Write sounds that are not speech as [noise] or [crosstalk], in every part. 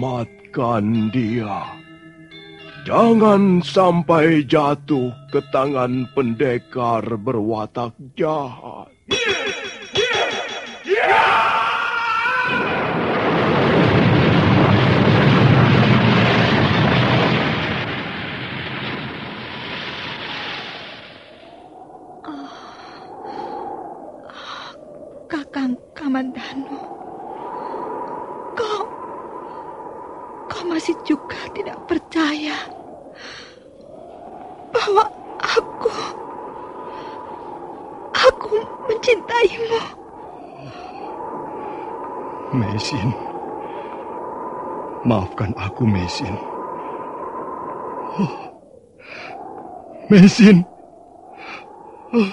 Selamatkan dia. Jangan sampai jatuh ke tangan pendekar berwatak jahat. Kakang Kamandano, kau, kau masih juga tidak percaya bahwa aku, aku mencintaimu. Mesin, maafkan aku Mesin. Oh, Mesin. Oh,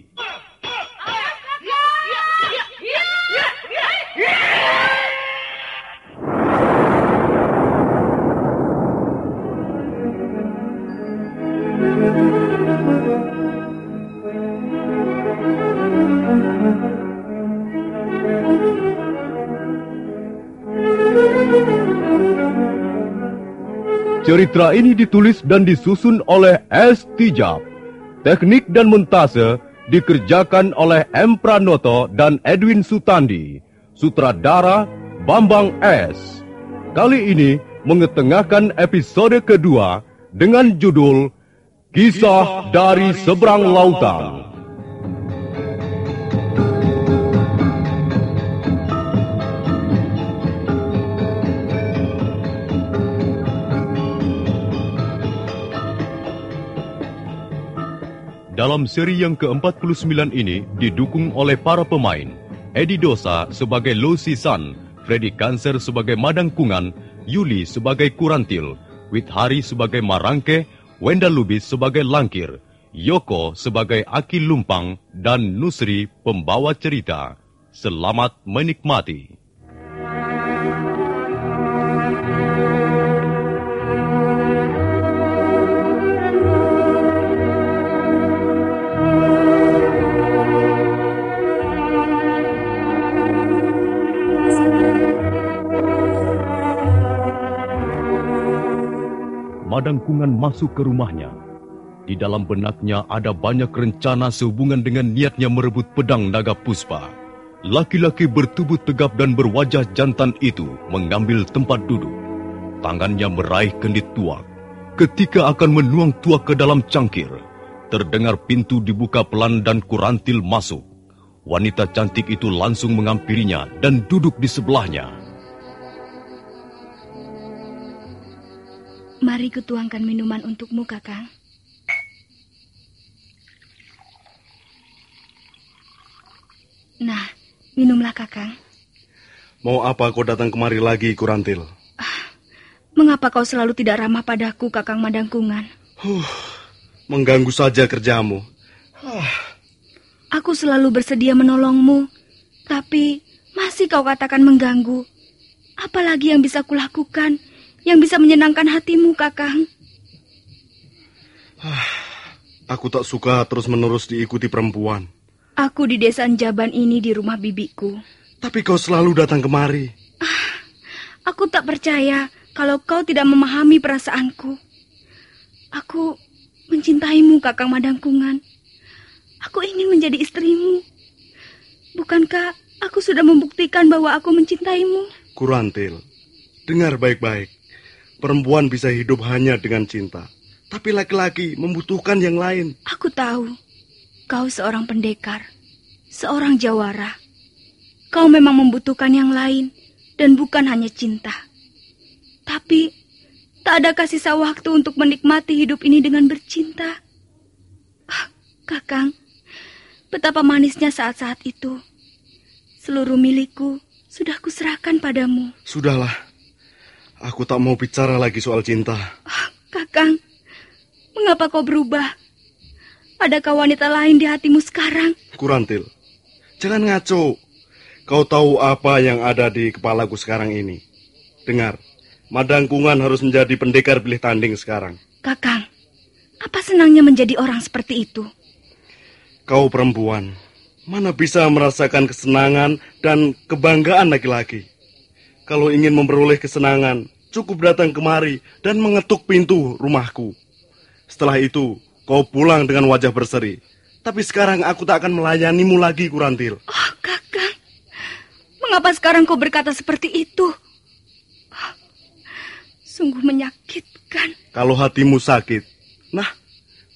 Cerita ini ditulis dan disusun oleh S. Tijab. Teknik dan montase dikerjakan oleh M. Pranoto dan Edwin Sutandi. Sutradara Bambang S. Kali ini mengetengahkan episode kedua dengan judul Kisah dari Seberang Lautan. Dalam seri yang ke-49 ini didukung oleh para pemain Edi Dosa sebagai Lo Sisan, Freddy Kanser sebagai Madang Kungan, Yuli sebagai Kurantil, Withari sebagai Marangke, Wenda Lubis sebagai Langkir, Yoko sebagai Aki Lumpang, dan Nusri pembawa cerita. Selamat menikmati. Madangkungan masuk ke rumahnya. Di dalam benaknya ada banyak rencana sehubungan dengan niatnya merebut pedang naga puspa. Laki-laki bertubuh tegap dan berwajah jantan itu mengambil tempat duduk. Tangannya meraih kendit tuak. Ketika akan menuang tuak ke dalam cangkir, terdengar pintu dibuka pelan dan kurantil masuk. Wanita cantik itu langsung mengampirinya dan duduk di sebelahnya. Mari kutuangkan minuman untukmu, Kakang. Nah, minumlah, Kakang. Mau apa kau datang kemari lagi, Kurantil? Mengapa kau selalu tidak ramah padaku, Kakang Madangkungan? Huh, mengganggu saja kerjamu. Aku selalu bersedia menolongmu, tapi masih kau katakan mengganggu. Apalagi yang bisa kulakukan yang bisa menyenangkan hatimu, Kakang? Aku tak suka terus-menerus diikuti perempuan. Aku di desa Jaban ini di rumah bibiku. Tapi kau selalu datang kemari. Aku tak percaya kalau kau tidak memahami perasaanku. Aku mencintaimu, Kakang Madangkungan. Aku ingin menjadi istrimu. Bukankah aku sudah membuktikan bahwa aku mencintaimu? Kurantil, dengar baik-baik. Perempuan bisa hidup hanya dengan cinta. Tapi laki-laki membutuhkan yang lain. Aku tahu. Kau seorang pendekar. Seorang jawara. Kau memang membutuhkan yang lain. Dan bukan hanya cinta. Tapi tak ada kasih sisa waktu untuk menikmati hidup ini dengan bercinta. Ah, Kakang, betapa manisnya saat-saat itu. Seluruh milikku sudah kuserahkan padamu. Sudahlah, aku tak mau bicara lagi soal cinta. Ah, Kakang, mengapa kau berubah? Adakah wanita lain di hatimu sekarang? Kurantil, jangan ngaco. Kau tahu apa yang ada di kepalaku sekarang ini? Dengar, Madangkungan harus menjadi pendekar pilih tanding sekarang. Kakang, apa senangnya menjadi orang seperti itu? Kau perempuan, mana bisa merasakan kesenangan dan kebanggaan laki-laki? Kalau ingin memperoleh kesenangan, cukup datang kemari dan mengetuk pintu rumahku. Setelah itu, kau pulang dengan wajah berseri. Tapi sekarang aku tak akan melayanimu lagi, Kurantil. Oh, Mengapa sekarang kau berkata seperti itu? Sungguh menyakitkan. Kalau hatimu sakit, nah,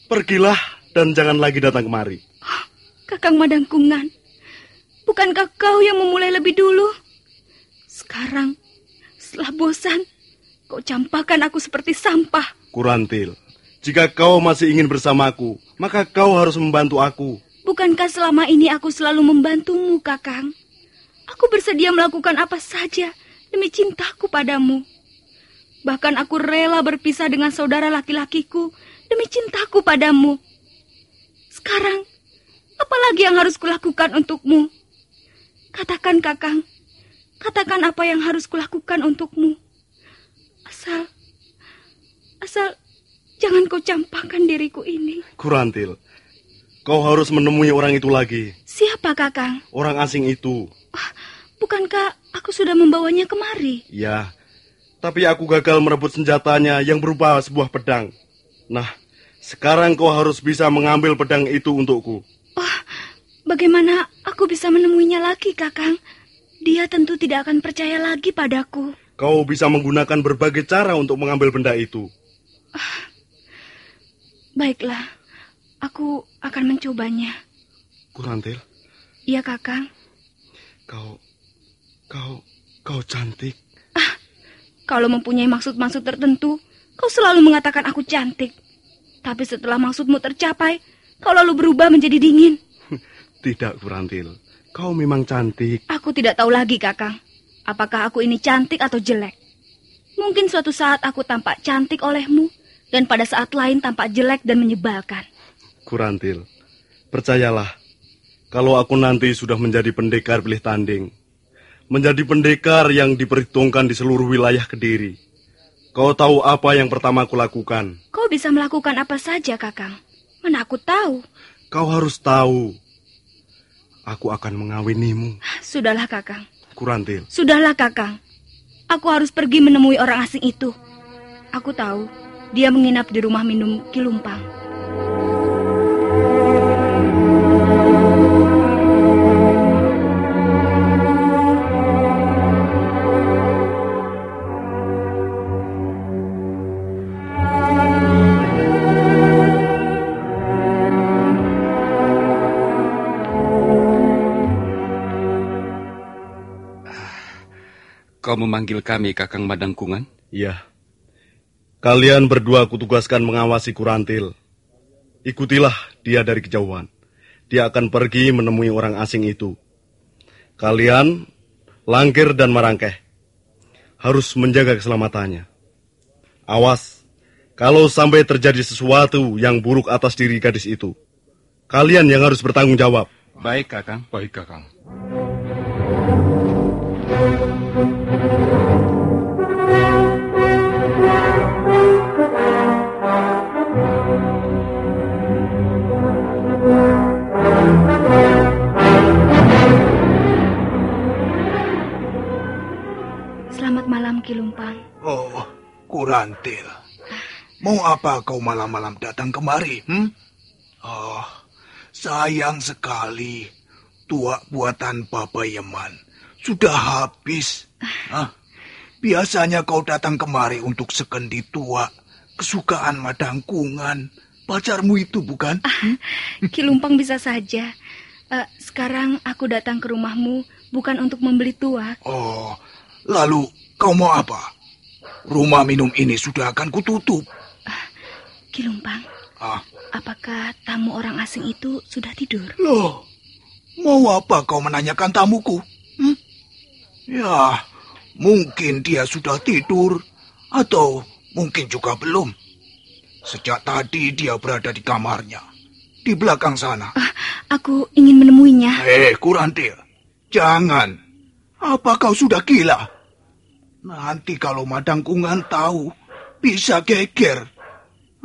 pergilah dan jangan lagi datang kemari. Oh, Kakang Madangkungan, bukankah kau yang memulai lebih dulu? Sekarang, setelah bosan, kau campakkan aku seperti sampah. Kurantil, jika kau masih ingin bersamaku, maka kau harus membantu aku. Bukankah selama ini aku selalu membantumu, Kakang? Aku bersedia melakukan apa saja demi cintaku padamu. Bahkan aku rela berpisah dengan saudara laki-lakiku demi cintaku padamu. Sekarang, apa lagi yang harus kulakukan untukmu? Katakan, Kakang. Katakan apa yang harus kulakukan untukmu. Asal, asal jangan kau campakkan diriku ini. Kurantil, kau harus menemui orang itu lagi. Siapa, Kakang? Orang asing itu. Ah, bukankah aku sudah membawanya kemari? Ya, tapi aku gagal merebut senjatanya yang berupa sebuah pedang. Nah, sekarang kau harus bisa mengambil pedang itu untukku. Oh, bagaimana aku bisa menemuinya lagi, Kakang? Dia tentu tidak akan percaya lagi padaku. Kau bisa menggunakan berbagai cara untuk mengambil benda itu. Ah, baiklah, aku akan mencobanya. Kurantil? Iya, Kakang. Kau, kau, kau cantik. Ah, kalau mempunyai maksud-maksud tertentu, kau selalu mengatakan aku cantik. Tapi setelah maksudmu tercapai, kau lalu berubah menjadi dingin. [laughs] Tidak, Kurantil. Kau memang cantik. Aku tidak tahu lagi, Kakang. Apakah aku ini cantik atau jelek? Mungkin suatu saat aku tampak cantik olehmu, dan pada saat lain tampak jelek dan menyebalkan. Kurantil, percayalah, kalau aku nanti sudah menjadi pendekar pilih tanding, menjadi pendekar yang diperhitungkan di seluruh wilayah Kediri, kau tahu apa yang pertama aku lakukan? Kau bisa melakukan apa saja, Kakang. Mana aku tahu. Kau harus tahu. Aku akan mengawinimu. Sudahlah, Kakang. Kurantil. Sudahlah, Kakang. Aku harus pergi menemui orang asing itu. Aku tahu dia menginap di rumah minum Kilumpang. Kau memanggil kami, Kakang Madangkungan? Iya. Kalian berdua kutugaskan mengawasi Kurantil. Ikutilah dia dari kejauhan. Dia akan pergi menemui orang asing itu. Kalian, Langkir dan Marangkeh, harus menjaga keselamatannya. Awas, kalau sampai terjadi sesuatu yang buruk atas diri gadis itu, kalian yang harus bertanggung jawab. Baik, Kakang. Baik, Kakang. Kurantil. Mau apa kau malam-malam datang kemari? Hmm? Oh, sayang sekali. Tua buatan Papa Yeman sudah habis. Hah? Biasanya kau datang kemari untuk sekendi tua. Kesukaan madangkungan. Pacarmu itu bukan? Kilumpang bisa saja. Eh, sekarang aku datang ke rumahmu bukan untuk membeli tuak. Oh, lalu kau mau apa? Rumah minum ini sudah akan kututup. Kilumpang, Ah, apakah tamu orang asing itu sudah tidur? loh. Mau apa kau menanyakan tamuku? Hmm? Ya, mungkin dia sudah tidur. Atau mungkin juga belum. Sejak tadi dia berada di kamarnya. Di belakang sana. Aku ingin menemuinya. Eh, Kurantil. Jangan. Apa kau sudah gila? Nanti kalau Madangkungan tahu, bisa geger.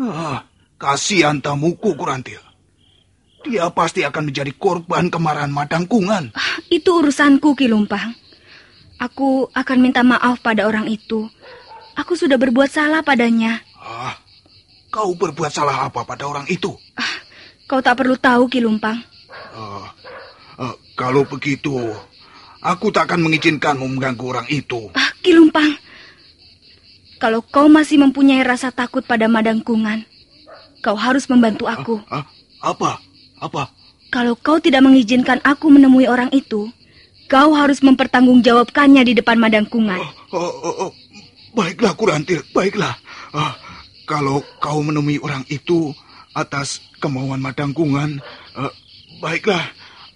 Ah, kasihan tamuku, Kurantil. Dia pasti akan menjadi korban kemarahan Madangkungan. Ah, Itu urusanku, Kilumpang. Aku akan minta maaf pada orang itu. Aku sudah berbuat salah padanya. Ah, kau berbuat salah apa pada orang itu? Kau tak perlu tahu, Kilumpang. Ah, ah, kalau begitu, aku tak akan mengizinkanmu mengganggu orang itu. Ah, Kilumpang. Kalau kau masih mempunyai rasa takut pada Madangkungan, kau harus membantu aku. Ah, apa? Apa? Kalau kau tidak mengizinkan aku menemui orang itu, kau harus mempertanggungjawabkannya di depan Madangkungan. Oh, oh, oh. Baiklah, Kurantil, baiklah. Ah, kalau kau menemui orang itu atas kemauan Madangkungan, eh, baiklah.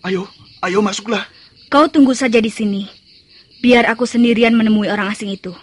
Ayo, ayo masuklah. Kau tunggu saja di sini. Biar aku sendirian menemui orang asing itu.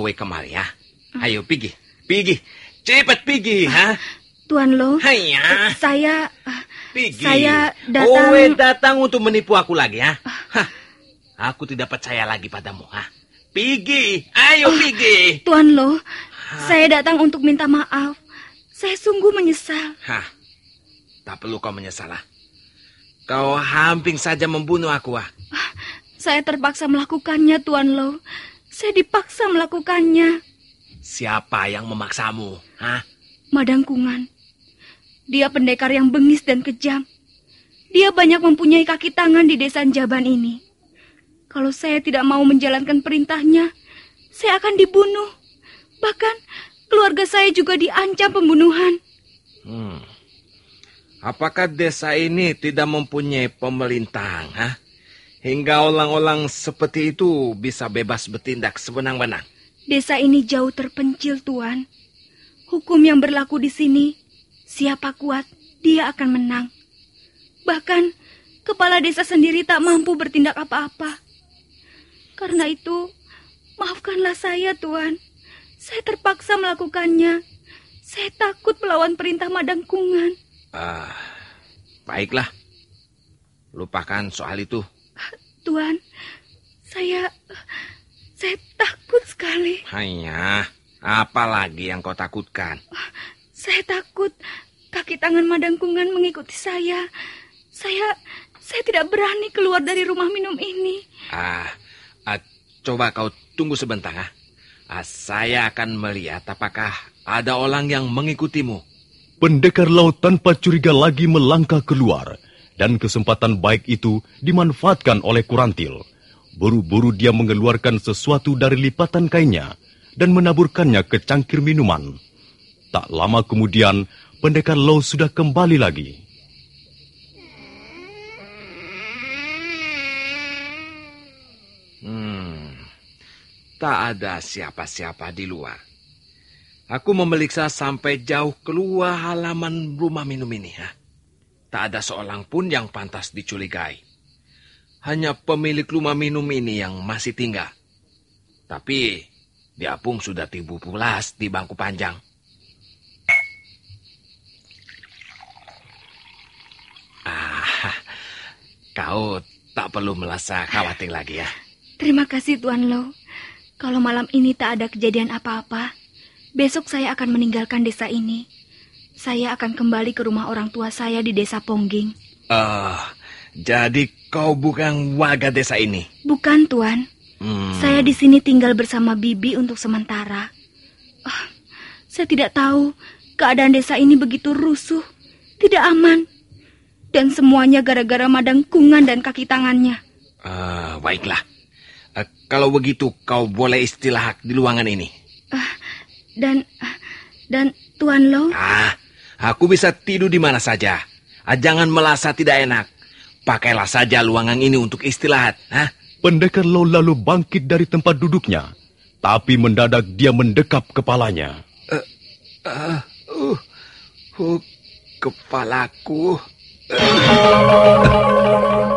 We kemari ya? Ayo pergi, pergi. Cepat pergi, ha? Tuan Lo, Hanya, saya ah, pergi. saya datang- Oh, we datang untuk menipu aku lagi, ha? Hah, Aku tidak percaya lagi padamu, ha? Pergi, ayo pergi. Tuan Lo, saya datang untuk minta maaf. Saya sungguh menyesal. Hah, tak perlu kau menyesal, ha? Kau hampir saja membunuh aku, ha? Saya terpaksa melakukannya, Tuan Lo. Saya dipaksa melakukannya. Siapa yang memaksamu, ha? Madangkungan. Dia pendekar yang bengis dan kejam. Dia banyak mempunyai kaki tangan di desa Jaban ini. Kalau saya tidak mau menjalankan perintahnya, saya akan dibunuh. Bahkan keluarga saya juga diancam pembunuhan. Hmm. Apakah desa ini tidak mempunyai pemerintahan, ha? Hingga orang-orang seperti itu bisa bebas bertindak sebenang-benang. Desa ini jauh terpencil, Tuan. Hukum yang berlaku di sini, siapa kuat, dia akan menang. Bahkan, kepala desa sendiri tak mampu bertindak apa-apa. Karena itu, maafkanlah saya, Tuan. Saya terpaksa melakukannya. Saya takut melawan perintah Madangkungan. Ah, baiklah. Lupakan soal itu. Tuan, saya... Saya takut sekali. Hanya, apa lagi yang kau takutkan? Saya takut kaki tangan Madangkungan mengikuti saya. Saya saya tidak berani keluar dari rumah minum ini. Ah, ah, coba kau tunggu sebentar, ah. Ah, saya akan melihat apakah ada orang yang mengikutimu. Pendekar laut tanpa curiga lagi melangkah keluar, dan kesempatan baik itu dimanfaatkan oleh Kurantil. Buru-buru dia mengeluarkan sesuatu dari lipatan kainnya dan menaburkannya ke cangkir minuman. Tak lama kemudian, pendekar laut sudah kembali lagi. Hmm, tak ada siapa-siapa di luar. Aku memeriksa sampai jauh keluar halaman rumah minum ini. Ha? Tak ada seorang pun yang pantas dicurigai. Hanya pemilik rumah minum ini yang masih tinggal. Tapi dia pun sudah tibu pulas di bangku panjang. Ah, kau tak perlu merasa khawatir lagi ya. Terima kasih Tuan Lo. Kalau malam ini tak ada kejadian apa-apa, besok saya akan meninggalkan desa ini. Saya akan kembali ke rumah orang tua saya di desa Pongging. Ah, jadi kau bukan warga desa ini? Bukan, Tuan. Hmm. Saya di sini tinggal bersama Bibi untuk sementara. Ah, saya tidak tahu keadaan desa ini begitu rusuh, tidak aman. Dan semuanya gara-gara madang kungan dan kaki tangannya. Ah, baiklah. Ah, kalau begitu kau boleh istirahat di ruangan ini. Ah, dan dan Tuan Lo, Ah, aku bisa tidur di mana saja. Ah, jangan merasa tidak enak. Pakailah saja ruangan ini untuk istirahat. Hah? Pendekar Lo lalu bangkit dari tempat duduknya. Tapi mendadak dia mendekap kepalanya. Ah, uh, uh, kepalaku. racun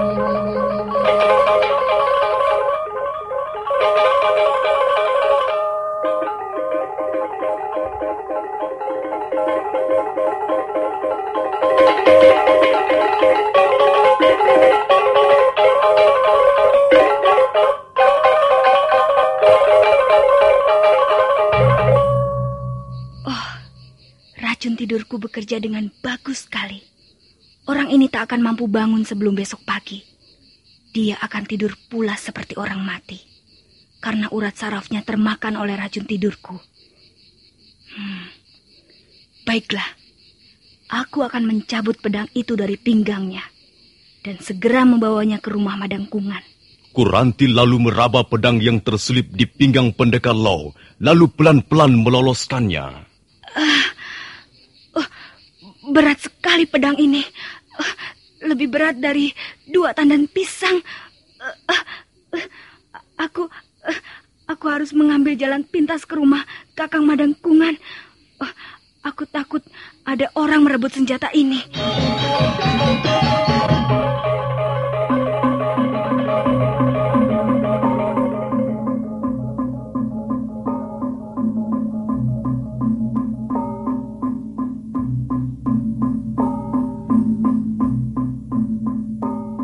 tidurku bekerja dengan bagus sekali. Orang ini tak akan mampu bangun sebelum besok pagi. Dia akan tidur pula seperti orang mati. Karena urat sarafnya termakan oleh racun tidurku. Hmm. Baiklah, aku akan mencabut pedang itu dari pinggangnya dan segera membawanya ke rumah Madangkungan. Kuranti lalu meraba pedang yang terselip di pinggang pendekar Lo, lalu pelan-pelan meloloskannya. Berat sekali pedang ini. Eh, Lebih berat dari dua tandan pisang. Eh, eh, eh, Aku eh, aku harus mengambil jalan pintas ke rumah Kakang Madangkungan. Eh, Aku takut ada orang merebut senjata ini.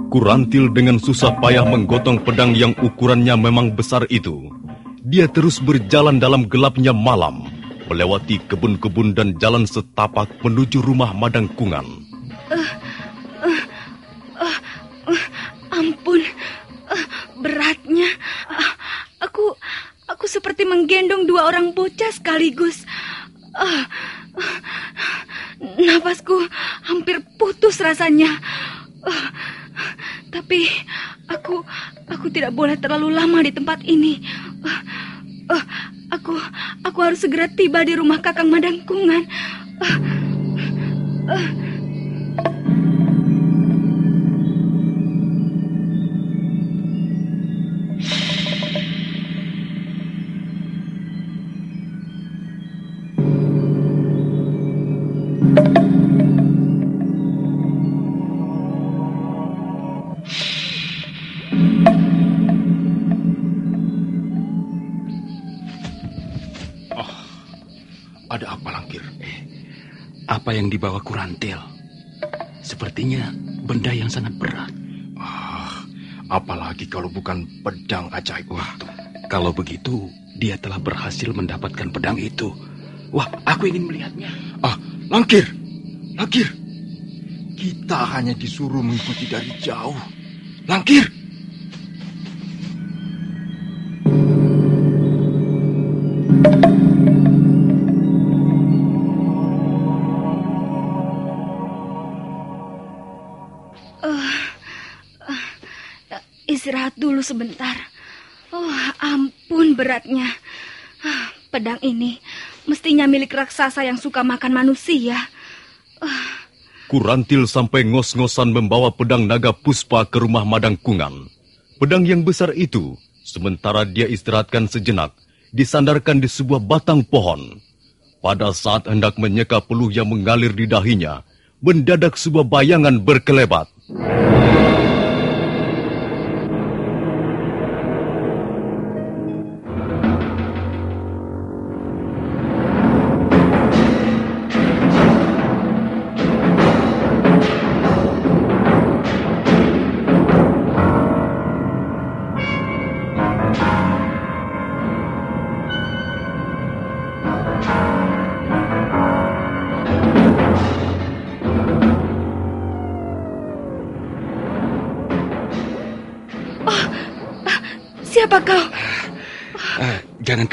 Kurantil dengan susah payah menggotong pedang yang ukurannya memang besar itu. Dia terus berjalan dalam gelapnya malam, melewati kebun-kebun dan jalan setapak menuju rumah Madangkungan. Ampun, eh, beratnya. Ah, Aku aku seperti menggendong dua orang bocah sekaligus. Ah, ah, Nafasku hampir putus rasanya. Tapi aku aku tidak boleh terlalu lama di tempat ini. Ah, ah, Aku aku harus segera tiba di rumah Kakang Madangkungan. Ah, ah. Apa yang dibawa Kurantil? Sepertinya benda yang sangat berat. Ah, apalagi kalau bukan pedang ajaib Wah, kalau begitu dia telah berhasil mendapatkan pedang itu. Wah, aku ingin melihatnya. Ah, Langkir, Langkir. Kita hanya disuruh mengikuti dari jauh. Langkir. Sebentar. Oh, ampun beratnya. Ah, Pedang ini mestinya milik raksasa yang suka makan manusia. Kurantil sampai ngos-ngosan membawa pedang naga puspa ke rumah Madangkungan. Pedang yang besar itu, sementara dia istirahatkan sejenak, disandarkan di sebuah batang pohon. Pada saat hendak menyeka peluh yang mengalir di dahinya, mendadak sebuah bayangan berkelebat.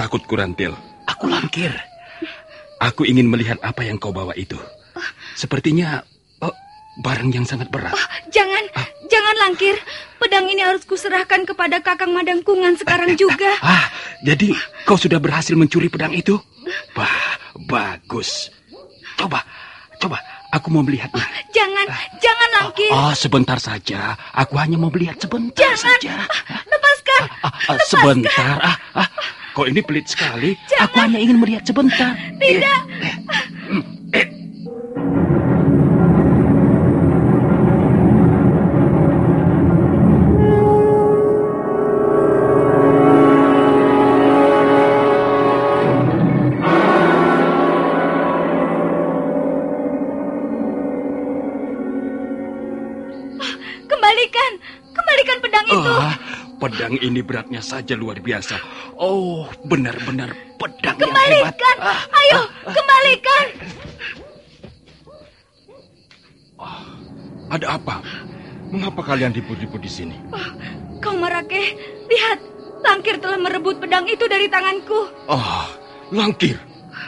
Takut, Kurantil. Aku langkir. Aku ingin melihat apa yang kau bawa itu. Sepertinya oh, barang yang sangat berat. Jangan, jangan langkir. Pedang ini harus kuserahkan kepada Kakang Madangkungan sekarang juga. Ah, jadi kau sudah berhasil mencuri pedang itu? Wah, bagus. Coba, coba, aku mau melihatnya. Jangan, jangan langkir. Oh, sebentar saja. Aku hanya mau melihat sebentar Jangan. saja. Lepaskan. Ah, ah, sebentar. Ah, kau ini pelit sekali. Aku hanya ingin melihat sebentar. Tidak. Kembalikan, kembalikan pedang itu. Ah, pedang ini beratnya saja luar biasa. Oh, benar-benar pedang yang hebat. Kembalikan. Ah, Ayo, kembalikan. Ada apa? Mengapa kalian ribut-ribut di sini? Kau Marake, lihat. Langkir telah merebut pedang itu dari tanganku. Ah, Langkir,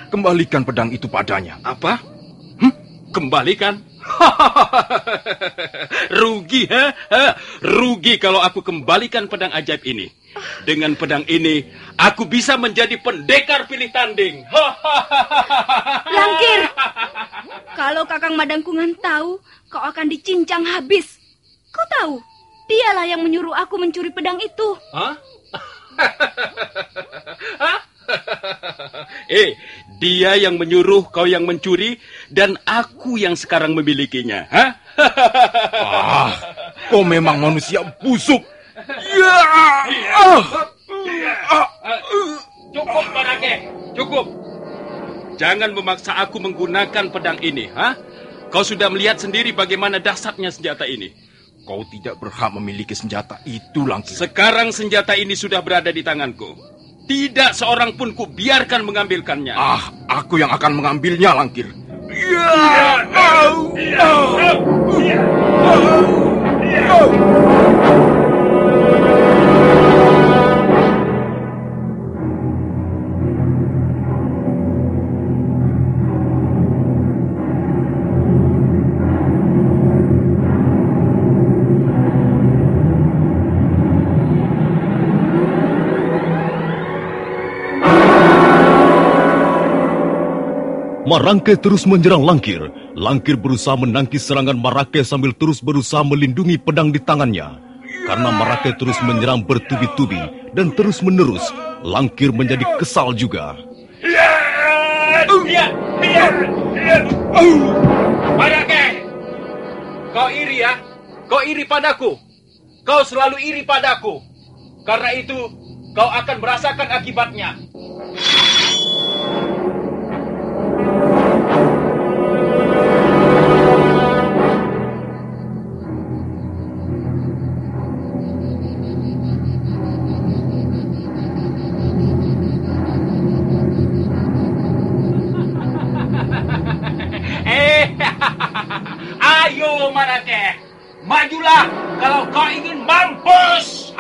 kembalikan pedang itu padanya. Apa? Hm? Kembalikan? [laughs] Rugi, ha? ha? Rugi kalau aku kembalikan pedang ajaib ini. Dengan pedang ini, aku bisa menjadi pendekar pilih tanding. Langkir. Kalau Kakang Madangkungan tahu, kau akan dicincang habis. Kau tahu, dialah yang menyuruh aku mencuri pedang itu. Hah? [laughs] [laughs] Eh, dia yang menyuruh kau yang mencuri dan aku yang sekarang memilikinya. Hah? [laughs] Ah, kau memang manusia busuk. Ya! Ah! Cukup, Barake. Cukup. Jangan memaksa aku menggunakan pedang ini, ha? Kau sudah melihat sendiri bagaimana dahsyatnya senjata ini. Kau tidak berhak memiliki senjata itu, Langkir. Sekarang senjata ini sudah berada di tanganku. Tidak seorang pun ku biarkan mengambilkannya. Ah, aku yang akan mengambilnya, Langkir. Marangke terus menyerang Langkir. Langkir berusaha menangkis serangan Marake sambil terus berusaha melindungi pedang di tangannya. Karena Marake terus menyerang bertubi-tubi dan terus menerus, Langkir menjadi kesal juga. Marake! Kau iri ya? Kau iri padaku. Kau selalu iri padaku. Karena itu, kau akan merasakan akibatnya. Majulah kalau kau ingin mampus.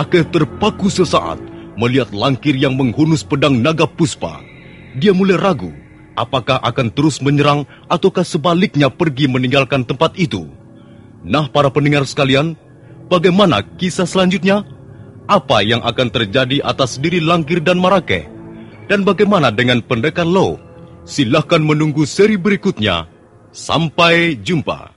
Marake terpaku sesaat melihat Langkir yang menghunus pedang naga puspa. Dia mulai ragu apakah akan terus menyerang ataukah sebaliknya pergi meninggalkan tempat itu. Nah, para pendengar sekalian, bagaimana kisah selanjutnya? Apa yang akan terjadi atas diri Langkir dan Marake? Dan bagaimana dengan pendekar Lo? Silahkan menunggu seri berikutnya. Sampai jumpa.